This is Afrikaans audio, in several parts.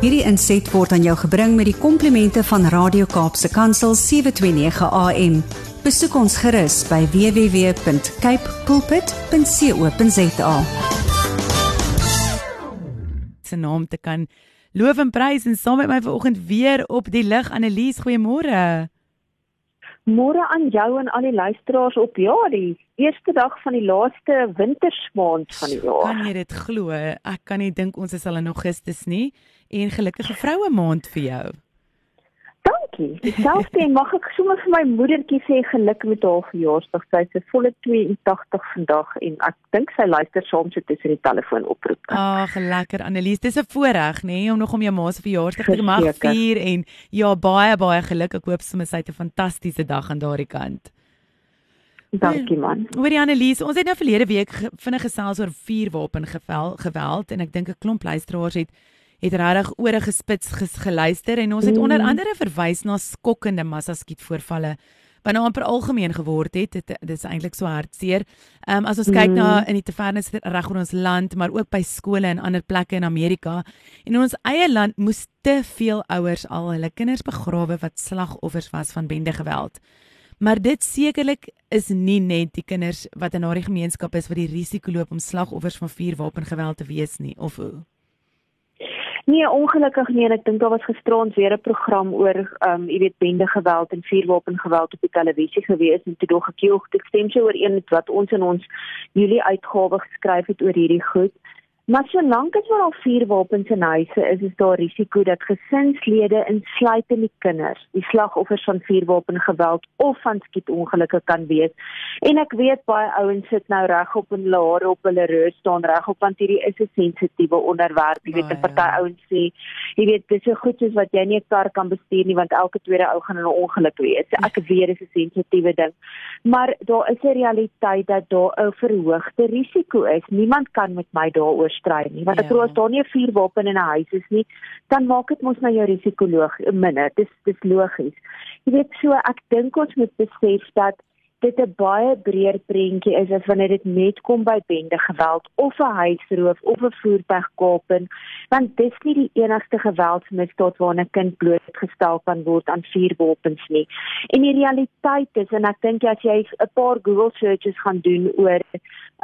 Hierdie inset word aan jou gebring met die komplimente van Radio Kaapse Kansel 729 AM. Besoek ons gerus by www.cape pulpit.co.za. Se naam te kan loof en prys en saam met my vanoggend weer op die lig Annelies, goeiemôre. Môre aan jou en al die luisteraars op ja, die eerste dag van die laaste wintersmaand van die jaar. Kan jy dit glo? Ek kan nie dink ons is al in Augustus nie en gelukkige vroue maand vir jou. Dankie. Dieselfde mag ek sommer vir my moedertjie sê geluk met haar verjaarsdag. Sy is volle 82 vandag en ek dink sy luister saam so tussen die telefoon oproep. Ag, lekker Annelies, dis 'n voorreg nê nee, om nog om jou ma se verjaarsdag te mag vier en ja, baie baie geluk. Ek hoop sommer sy het 'n fantastiese dag aan daardie kant. Dankie man. Hoorie Annelies, ons het nou verlede week vinnig gesels oor vuurwapen geweld en ek dink 'n klomp luisteraars het het regtig ore gespits ges, geluister en ons het mm. onder andere verwys na skokkende massa skietvoorvalle wat nou amper algemeen geword het. Dit dis eintlik so hartseer. Ehm um, as ons mm. kyk na in die tavernes reg oor ons land, maar ook by skole en ander plekke in Amerika en in ons eie land moes te veel ouers al hulle kinders begrawe wat slagoffers was van bende geweld. Maar dit sekerlik is nie net die kinders wat in daardie gemeenskap is wat die risiko loop om slagoffers van vuurwapengeweld te wees nie, of hoe? Nee, ongelukkig nie en ek dink daar was gisterand weer 'n program oor ehm um, jy weet bende geweld en vuurwapengeweld op die televisie gewees en toe dog ek jy ek stem so oor een wat ons in ons Julie uitgawe geskryf het oor hierdie goed. Maar solank as daar al vier wapens in huise is, is daar risiko dat gesinslede insluitend die kinders die slagoffers van vuurwapengeweld of van skietongelukke kan wees. En ek weet baie ouens sit nou reg op in hulle hare op hulle rug staan reg op want hierdie is 'n sensitiewe onderwerp. Jy weet, 'n party ouens sê, jy weet, dis so goed soos wat jy nie 'n kar kan bestuur nie want elke tweede ou gaan in 'n ongeluk wees. Ek weet dis 'n sensitiewe ding. Maar daar is 'n realiteit dat daar 'n verhoogde risiko is. Niemand kan met my daaroor stry nie. Want ja. ek glo as daar nie 'n vuurwapen in 'n huis is nie, dan maak dit mos nou jou risikoloog minder. Dis dis logies. Jy weet so ek dink ons moet besef dat dit 'n baie breër prentjie is as wanneer dit net kom by bende geweld of 'n huisroof of 'n voertuigkaping want dis nie die enigste geweldsmisdaad waarna 'n kind blootgestel kan word aan vuurwapens nie. En die realiteit is en ek dink as jy 'n paar Google searches gaan doen oor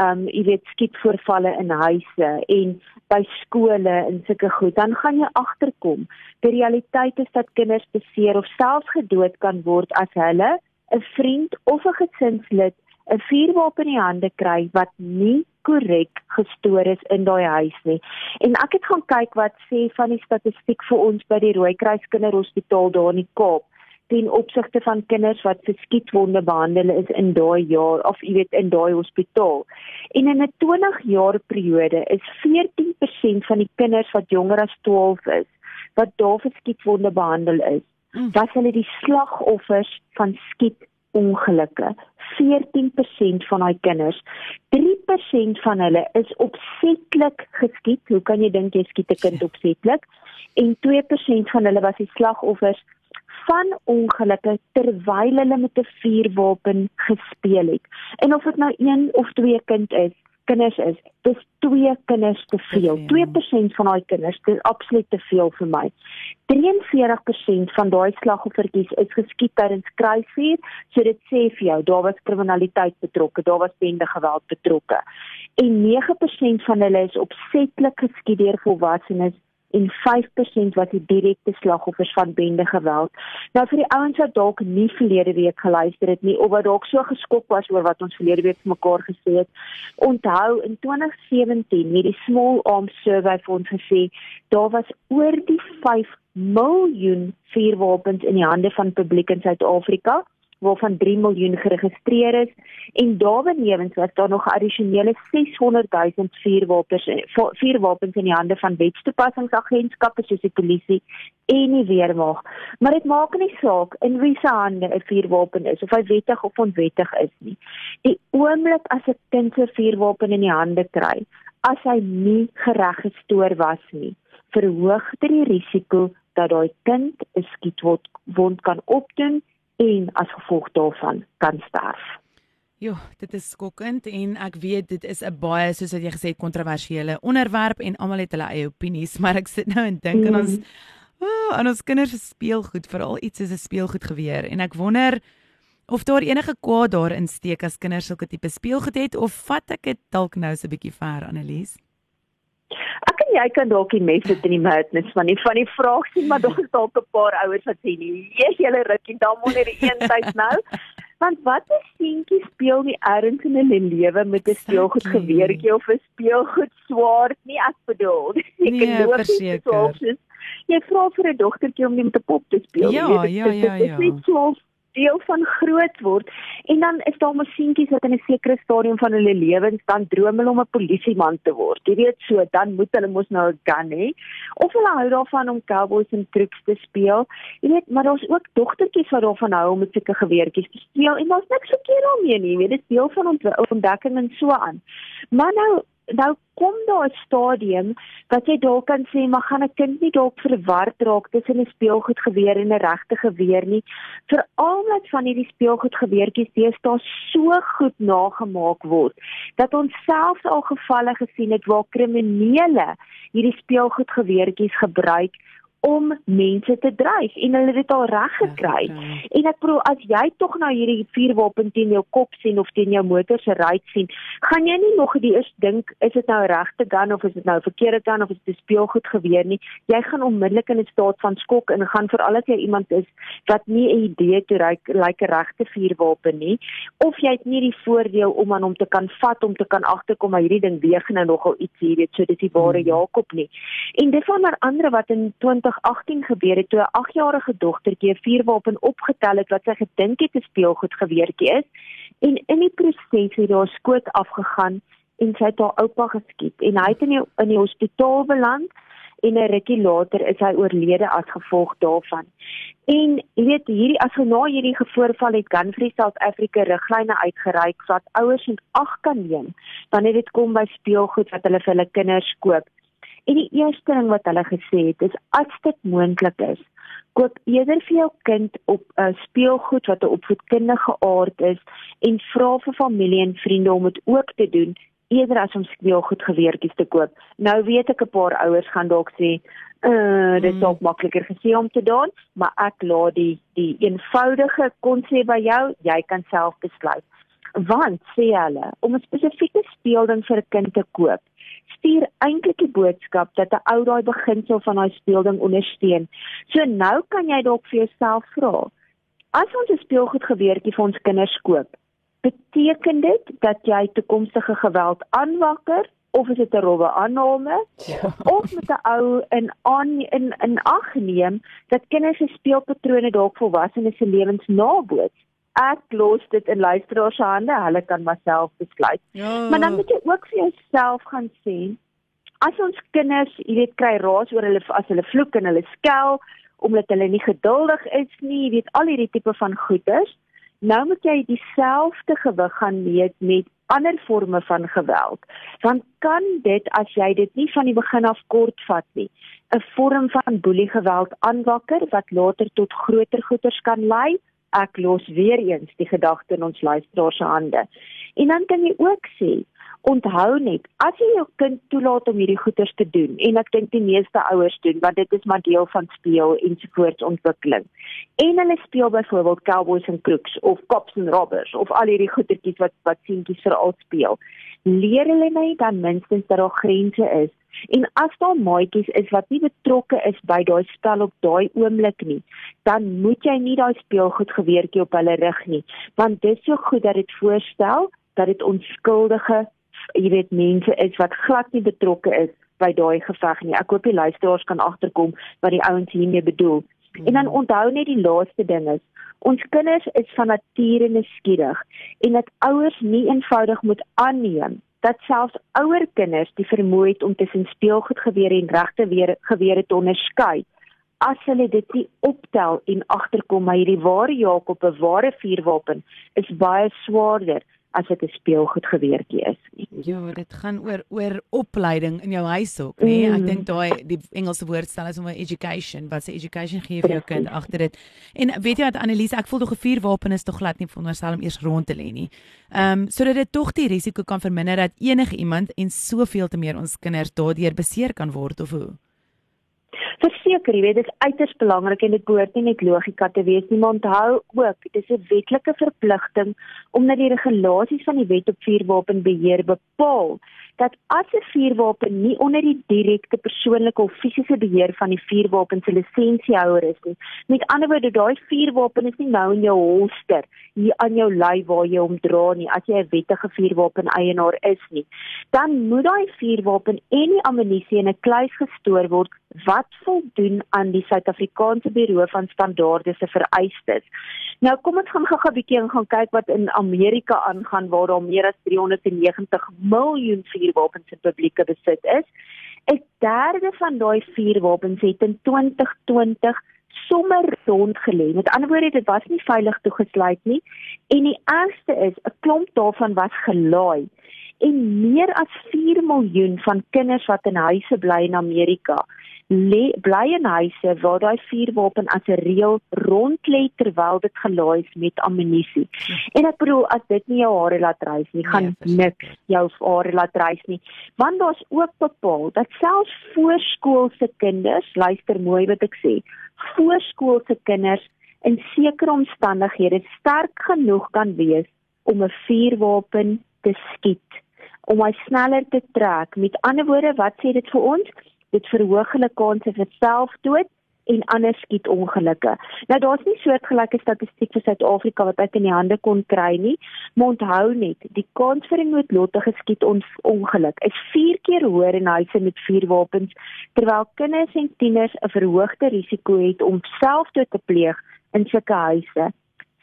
ehm um, jy weet skietvoorvalle in huise en by skole en sulke goed dan gaan jy agterkom die realiteit is dat kinders beseer of selfs gedood kan word as hulle 'n vriend of 'n gesinslid 'n vuurwapen in die hande kry wat nie korrek gestoor is in daai huis nie. En ek het gaan kyk wat sê van die statistiek vir ons by die Rooikruis Kinderhospitaal daar in die Kaap ten opsigte van kinders wat vir skietwonde behandel is in daai jaar of jy weet in daai hospitaal. En in 'n 20 jaar periode is 14% van die kinders wat jonger as 12 is wat daar vir skietwonde behandel is. Was hulle die slagoffers van skiet ongelukke. 14% van daai kinders, 3% van hulle is opsetlik geskiet. Hoe kan jy dink jy skiet 'n kind opsetlik? En 2% van hulle was die slagoffers van ongelukke terwyl hulle met 'n vuurwapen gespeel het. En of dit nou een of twee kind is, kinders is, dis twee kinders te veel. 2% van daai kinders, dis absoluut te veel vir my. 43% van daai slagoffertjies is geskiet tydens kruisvuur, so dit sê vir jou daar was kriminaliteit betrokke, daar was bende geweld betrokke. En 9% van hulle is opsetlik geskiet deur volwassenes en 5% wat die direkte slagoffers van bende geweld. Nou vir die ouens wat dalk nie verlede week geluister het nie of wat dalk so geskok was oor wat ons verlede week vir mekaar gesê het. Onthou in 2017 het die Small Arms Survey vir ons gesê daar was oor die 5 miljoen vuurwapens in die hande van publiek in Suid-Afrika waarvan 3 miljoen geregistreer is en daarbenewens was daar nog addisionele 600 000 vuurwapens vuurwapens in die hande van wetstoepassingsagentskappe soos die polisie en die weermag. Maar dit maak nie saak in wie se hande 'n vuurwapen is of hy wettig of onwettig is nie. Die oomblik as 'n kind 'n vuurwapen in die hande kry, as hy nie geregistreer was nie, verhoog dit die risiko dat daai kind 'n skietwond kan opdoen en as gevolg daarvan kan sterf. Ja, dit is skokkend en ek weet dit is 'n baie soos wat jy gesê het kontroversiële onderwerp en almal het hulle eie opinies, maar ek sit nou en dink aan mm. ons oh, aan ons kinders se speelgoed, veral iets soos 'n speelgoed geweer en ek wonder of daar enige kwaad daarin steek as kinders sulke tipe speelgoed het of vat ek dit dalk nou so 'n bietjie ver Annelies? En jy kan dalk die mes sit in die madness van die van die vraag sien maar daar is dalk 'n paar ouers wat sê nee, jy's julle rukkie dan moet net die een tyd nou. Want wat is seentjie speel nie ergens in hulle lewe met 'n speelgoed geweertjie of 'n speelgoed swaard nie ek bedoel. Ek nee, verseker. Jy vra vir 'n dogtertjie om net 'n pop te speel. Ja, ja, ja, ja. Dit is net so deel van groot word en dan is daar masientjies wat in 'n sekere stadium van hulle lewens dan droom hulle om 'n polisieman te word. Jy weet so, dan moet hulle mos nou 'n gun hê of hulle hou daarvan om cowboys en trucks te speel. Jy weet, maar daar's ook dogtertjies wat daarvan hou om met sulke geweertjies te speel en daar's niks verkeerd daarmee nie. Jy weet, dit is deel van ontdekking en so aan. Maar nou nou kom daar 'n stadium wat jy dalk kan sê maar gaan 'n kind nie dalk verward raak tussen 'n speelgoed geweer en 'n regte geweer nie? Veral met van hierdie speelgoed geweertjies deesdae so goed nagemaak word dat ons selfs al gevalle gesien het waar kriminele hierdie speelgoed geweertjies gebruik om mense te dryf en hulle het dit al reg gekry. Ja, okay. En ek bedoel as jy tog nou hierdie vuurwapen teen jou kop sien of teen jou motor se ruit sien, gaan jy nie nog die eers dink is dit nou regte gun of is dit nou verkeerde gun of is dit speelgoed geweer nie. Jy gaan onmiddellik in 'n staat van skok en gaan veral as jy iemand is wat nie 'n idee toe ry like 'n regte vuurwapen nie of jy het nie die voordeel om aan hom te kan vat om te kan agterkom maar hierdie ding weeg nou nogal iets hier weet so dis die ware hmm. Jakob nie. En dit van ander andere wat in 20 2018 gebeur het toe 'n 8-jarige dogtertjie 'n vuurwapen opgetel het wat sy gedink het 'n speelgoed geweertjie is en in die proses het haar skoot afgegaan en sy het haar oupa geskiet en hy het in die, in die hospitaal beland en 'n rukkie later is hy oorlede as gevolg daarvan. En jy weet hierdie as nou hierdie gevoorval het Gun Free South Africa riglyne uitgereik wat ouers en ag kan neem wanneer dit kom by speelgoed wat hulle vir hulle kinders koop. En die eerste ding wat hulle gesê het is as dit moontlik is, koop eerder vir jou kind op 'n uh, speelgoed wat 'n opvoedkundige aard is en vra vir familie en vriende om dit ook te doen eerder as om speelgoed geweertjies te koop. Nou weet ek 'n paar ouers gaan dalk sê, "Uh, dit is dalk mm. makliker gesê om te doen, maar ek laat die die eenvoudige konsep by jou, jy kan self besluit." Want sê hulle, om 'n spesifieke speelding vir 'n kind te koop, stuur eintlik die boodskap dat 'n ou daai beginsel van daai speelding ondersteun. So nou kan jy dalk vir jouself vra: As ons 'n speelgoed geweertjie vir ons kinders koop, beteken dit dat jy toekomstige geweld aanwakker of is dit 'n rowwe aanname? Ja. Of met 'n ou in aan in in ag neem dat kinders se speelpatrone dalk volwassenes se lewens naboots? Ek los dit in luisteraars se hande, hulle kan maar self besluit. Ja. Maar dan moet jy ook vir jouself gaan sê, as ons kinders, jy weet, kry raas oor hulle as hulle vloek en hulle skel omdat hulle nie geduldig is nie, jy weet al hierdie tipe van goeters, nou moet jy dieselfde gewig gaan meet met ander forme van geweld. Want kan dit as jy dit nie van die begin af kort vat nie, 'n vorm van boeliegeweld aanwakker wat later tot groter goeters kan lei? Ek los weer eens die gedagte in ons luisteraars se hande. En dan kan jy ook sê, onthou net, as jy jou kind toelaat om hierdie goeters te doen en ek dink die meeste ouers doen want dit is maar deel van speel en sovoorts ontwikkeling. En hulle speel byvoorbeeld cowboys en crooks of cops and robbers of al hierdie goetertjies wat wat seentjies veral speel. Leer hulle net dan minstens dat daar grense is En as daar maatjies is wat nie betrokke is by daai spel op daai oomblik nie, dan moet jy nie daai speelgoed geweertjie op hulle rig nie, want dit is so goed dat dit voorstel dat dit onskuldige, jy weet, mense is wat glad nie betrokke is by daai geveg nie. Ek hoop die luisteraars kan agterkom wat die ouens hiermee bedoel. Hmm. En dan onthou net die laaste ding is Ons kinders is van nature nuuskierig en dat ouers nie eenvoudig moet aanneem dat selfs ouer kinders die vermoë het om tussen speelgoedgewere en regte gewere te onderskei as hulle dit nie optel en agterkom maar hierdie ware Jakob 'n ware vuurwapen is baie swaarder as dit 'n speelgoed geweertjie is nie. Ja, dit gaan oor oor opleiding in jou huis ook, nê? Nee? Mm. Ek dink daai die Engelse woordstel is om 'n education, wat 'n education gee vir jou kind agter dit. En weet jy wat Annelise, ek voel tog 'n vuurwapen is tog glad nie veronderstel om eers rond te lê nie. Ehm um, sodat dit tog die risiko kan verminder dat enige iemand en soveel te meer ons kinders daardeur beseer kan word of hoe verseker, jy weet, dit is uiters belangrik en dit behoort nie net logika te wees nie, maar onthou ook, dit is 'n wetlike verpligting omdat die regulasies van die wet op vuurwapenbeheer bepaal dat as 'n vuurwapen nie onder die direkte persoonlike of fisiese beheer van die vuurwapen se lisensiehouer is nie. Met ander woorde, daai vuurwapen is nie nou in jou holster hier aan jou lyf waar jy hom dra nie as jy 'n wettige vuurwapen eienaar is nie. Dan moet daai vuurwapen en die ammunisie in 'n kluis gestoor word wat voldoen aan die Suid-Afrikaanse Buro van Standaarde se vereistes. Nou kom ons gaan gou-gou 'n bietjie gaan kyk wat in Amerika aangaan waar daar meer as 390 miljoen vuurwapens in publieke besit is. 'n Derde van daai vuurwapens het in 2020 sommer rondgelê. Met ander woorde, dit was nie veilig toegesluit nie en die ergste is 'n klomp daarvan was gelaai en meer as 4 miljoen van kinders wat in huise bly in Amerika lê bly in huise waar daai vuurwapen as 'n reël rond lê terwyl dit gelaai is met ammunisie. En ek bedoel as dit nie jou hare laat reis nie, gaan nee, niks jou hare laat reis nie. Want daar's ook bepaal dat selfs voorskoolse kinders, luister mooi wat ek sê, voorskoolse kinders in sekere omstandighede sterk genoeg kan wees om 'n vuurwapen te skiet om hy sneller te trek. Met ander woorde, wat sê dit vir ons? Dit verhoog hulle kanse vir selfdood en ander skietongelukke. Nou daar's nie soortgelyke statistiek vir Suid-Afrika wat ek in die hande kon kry nie, maar onthou net, die kans vir 'n noodlottige skietongeluk is 4 keer hoër in huise met vuurwapens, terwyl kinders en tieners 'n verhoogde risiko het om selfdood te pleeg in sulke huise.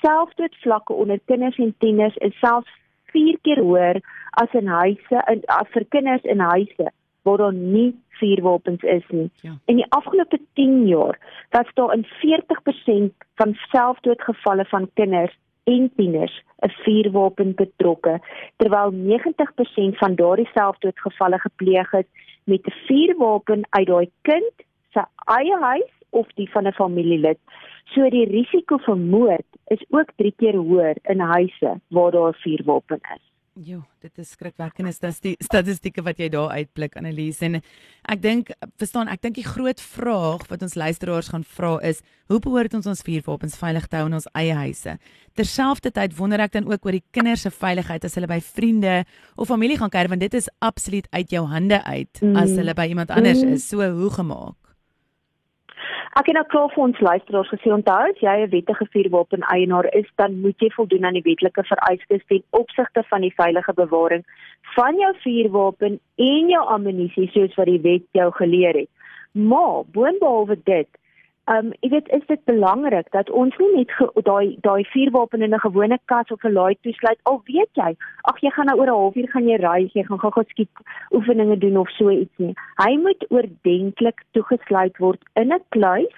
Selfdoodvlakke onder kinders en tieners is selfs 4 keer hoër as in huise in as vir kinders in huise waar daar nie vuurwapens is nie. Ja. In die afgelope 10 jaar was daar in 40% van selfdoodgevalle van kinders en tieners 'n vuurwapen betrokke, terwyl 90% van daardie selfdoodgevalle gepleeg is met 'n vuurwapen uit daai kind se eie huis of die van 'n familielid. So die risiko vir moord is ook 3 keer hoër in huise waar daar 'n vuurwapen is. Jo, dit is skrikwekkende statistieke wat jy daar uitblik Annelies en ek dink verstaan ek dink die groot vraag wat ons luisteraars gaan vra is hoe behoort ons ons vuurwapens veilig te hou in ons eie huise terselfdertyd wonder ek dan ook oor die kinders se veiligheid as hulle by vriende of familie gaan kuier want dit is absoluut uit jou hande uit mm. as hulle by iemand anders mm. is so hoe gemaak Ek het nou klaar vir ons luisteraars gesê onthou as jy 'n wettige vuurwapen eienaar is, dan moet jy voldoen aan die wetlike vereistes ten opsigte van die veilige bewaring van jou vuurwapen en jou ammunisie soos wat die wet jou geleer het. Maar boonbehalwe dit, Ehm um, ek weet is dit belangrik dat ons nie net daai daai vuurwapen in 'n gewone kas of 'n laai toesluit al weet jy ag jy gaan nou oor 'n halfuur gaan jy ry jy gaan gou-gou skiet oefeninge doen of so iets nie. Hy moet oordentlik toegesluit word in 'n kluis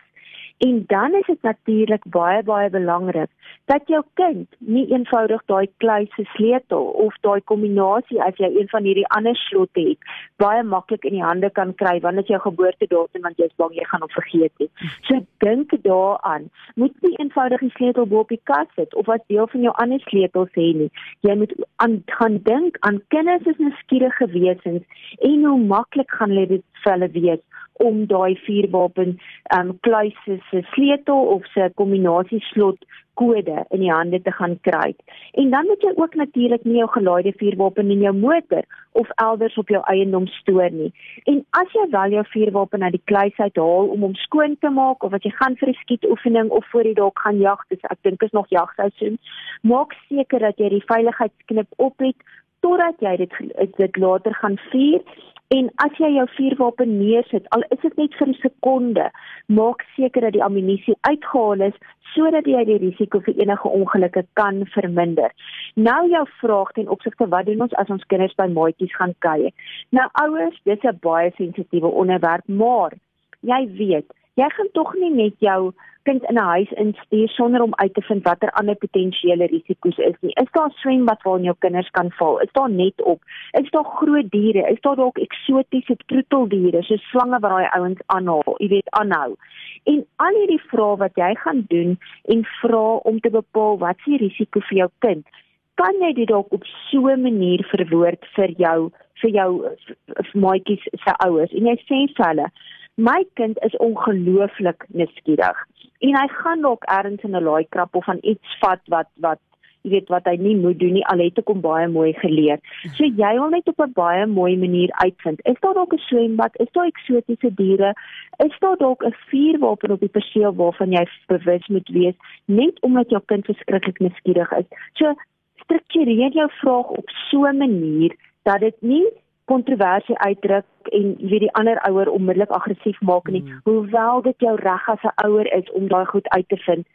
En dan is dit natuurlik baie baie belangrik dat jou kind nie eenvoudig daai kluis se sleutel of daai kombinasie as jy een van hierdie ander slotte het baie maklik in die hande kan kry wanneer dit jou geboortedatum want jy's bang jy gaan hom vergeet het. So dink daaraan. Moet nie eenvoudig die sleutel bo op die kas sit of as deel van jou ander sleutels hê nie. Jy moet aan gaan dink aan kinders is nuuskierige wesens en hoe maklik gaan dit vir hulle wees om daai vuurwapen um kluise se sleutel of se kombinasie slot kode in die hande te gaan kry. En dan moet jy ook natuurlik nie jou gelaaide vuurwapen in jou motor of elders op jou eiendom stoor nie. En as jy wel jou vuurwapen uit die kluis uithaal om hom skoon te maak of as jy gaan vir 'n skietoefening of voor die dalk gaan jag, dis ek dink is nog jagseisoen, maak seker dat jy die veiligheidsknip op het totdat jy dit dit later gaan vuur En as jy jou vuurwapen neersit, al is dit net vir 'n sekonde, maak seker dat die ammunisie uitgehaal is sodat jy die risiko vir enige ongelukke kan verminder. Nou jou vraag ten opsigte wat doen ons as ons kinders by maatjies gaan kuier? Nou ouers, dit is 'n baie sensitiewe onderwerp, maar jy weet jy gaan tog nie net jou kind in 'n huis instuur sonder om uit te vind watter ander potensiële risiko's is nie. Is daar swembad waar jou kinders kan val? Is daar net op? Is daar groot diere? Is daar dalk eksotiese troeteldiere soos slange wat daai ouens aanhaal? Jy weet, aanhou. En al hierdie vrae wat jy gaan doen en vra om te bepaal wat se risiko vir jou kind, kan jy dit dalk op so 'n manier verwoord vir jou vir jou maatjies se ouers en jy sê vir hulle my kind is ongelooflik nuuskierig en hy gaan dalk ergens in 'n laai krap of van iets vat wat wat jy weet wat hy nie moet doen nie al het ek hom baie mooi geleer. So jy wil net op 'n baie mooi manier uitvind. Is daar dalk 'n swembad? Is daar eksotiese diere? Is daar dalk 'n vuurwapen op die perseel waarvan jy bewus moet wees net omdat jou kind verskriklik nuuskierig is? So struktureer jou vraag op so 'n manier dat dit nie kontroversie uitdruk en jy weet die ander ouer onmiddellik aggressief maak nie mm. hoewel dit jou reg as 'n ouer is om daai goed uit te vind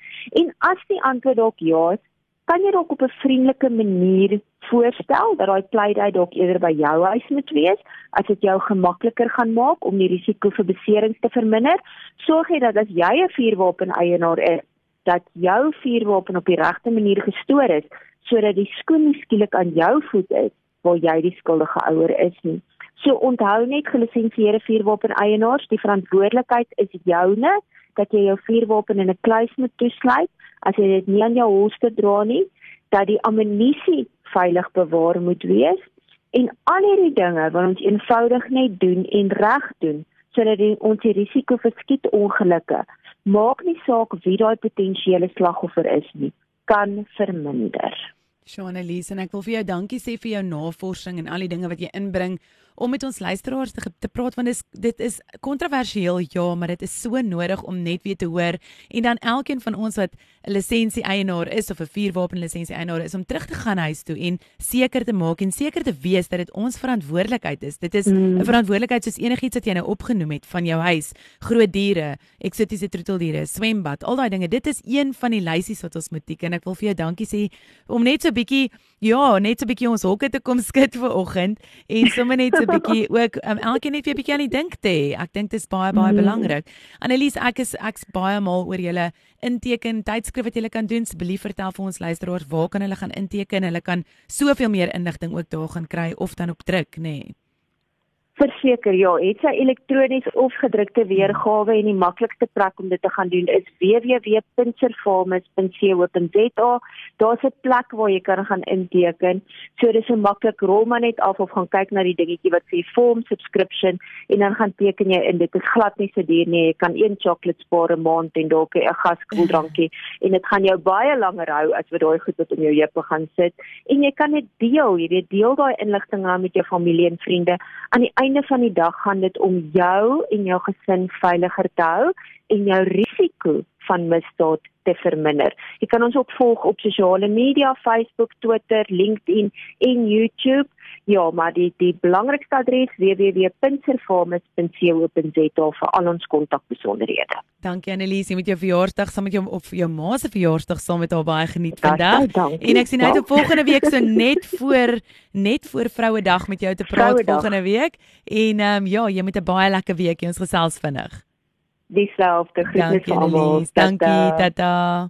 en as die antwoord dalk ja is kan jy dalk op 'n vriendelike manier voorstel dat daai pleidooi dalk eerder by jou huis moet wees as dit jou gemakliker gaan maak om die risiko vir beserings te verminder sorg jy dat as jy 'n vuurwapen eienaar is dat jou vuurwapen op die regte manier gestoor is sodat die skoen skielik aan jou voet is waar jy die skuldige ouer is nie. So onthou net gelisensieerde vuurwapen eienaars, die verantwoordelikheid is joune dat jy jou vuurwapen in 'n kluis moet toesluit as jy dit nie aan jou holster dra nie, dat die ammunisie veilig bewaar moet wees en al hierdie dinge wat ons eenvoudig net doen en reg doen sodat ons die risiko vir skietongelukke maak nie saak wie daai potensiële slagoffer is nie kan verminder. Shauna Elise en ek wil vir jou dankie sê vir jou navorsing en al die dinge wat jy inbring om met ons luisteraars te, te praat want dis dit is kontroversieel ja, maar dit is so nodig om net weer te hoor en dan elkeen van ons wat 'n lisensie eienaar is of 'n vuurwapen lisensie eienaar is om terug te gaan huis toe en seker te maak en seker te wees dat dit ons verantwoordelikheid is. Dit is 'n mm. verantwoordelikheid soos enigiets wat jy nou opgenoem het van jou huis, groot diere, eksotiese troeteldiere, swembad, al daai dinge. Dit is een van die lysies wat ons moet tik en ek wil vir jou dankie sê om net so bietjie ja, net so bietjie ons hokke te kom skud vir oggend en sommer net so bietjie ook um, elkeen net weer bietjie aan die dink te hê. Ek dink dit is baie baie mm. belangrik. Annelies, ek is ek's baie mal oor julle inteken tydskrif wat julle kan doen. Asseblief vertel vir ons luisteraars waar kan hulle gaan inteken? Hulle kan soveel meer inligting ook daar gaan kry of dan op druk, nê. Nee. Verseker ja, het sy elektronies of gedrukte weergawe en die maklikste plek om dit te gaan doen is www.servamus.co.za. Daar's 'n plek waar jy kan gaan inteken. So dis so maklik, rol maar net af of gaan kyk na die dingetjie wat sê form subscription en dan gaan teken jy in. Dit is glad nie so duur nie. Jy kan een chocolate spaar 'n maand en dalk 'n gaskooldrankie en dit gaan jou baie langer hou as wat daai goed wat om jou heupe gaan sit. En jy kan dit deel, jy weet, deel daai inligting aan met jou familie en vriende. Aan die einde van die dag gaan dit om jou en jou gesin veiliger te hou en jou risiko van misdaad te verminder. Jy kan ons opvolg op sosiale media, Facebook, Twitter, LinkedIn en YouTube. Ja, maar die die belangrikste adres www.servamus.co.za vir al ons kontakbesonderhede. Dankie Annelies, jy met jou verjaarsdag saam met jou of jou ma se verjaarsdag saam met haar baie geniet vandag. En ek sien uit op volgende week so net voor net voor Vrouedag met jou te praat volgende week. En ehm um, ja, jy met 'n baie lekker week, jy ons gesels vinnig. Dieselfde. Groetnis vir almal. Dankie, tata.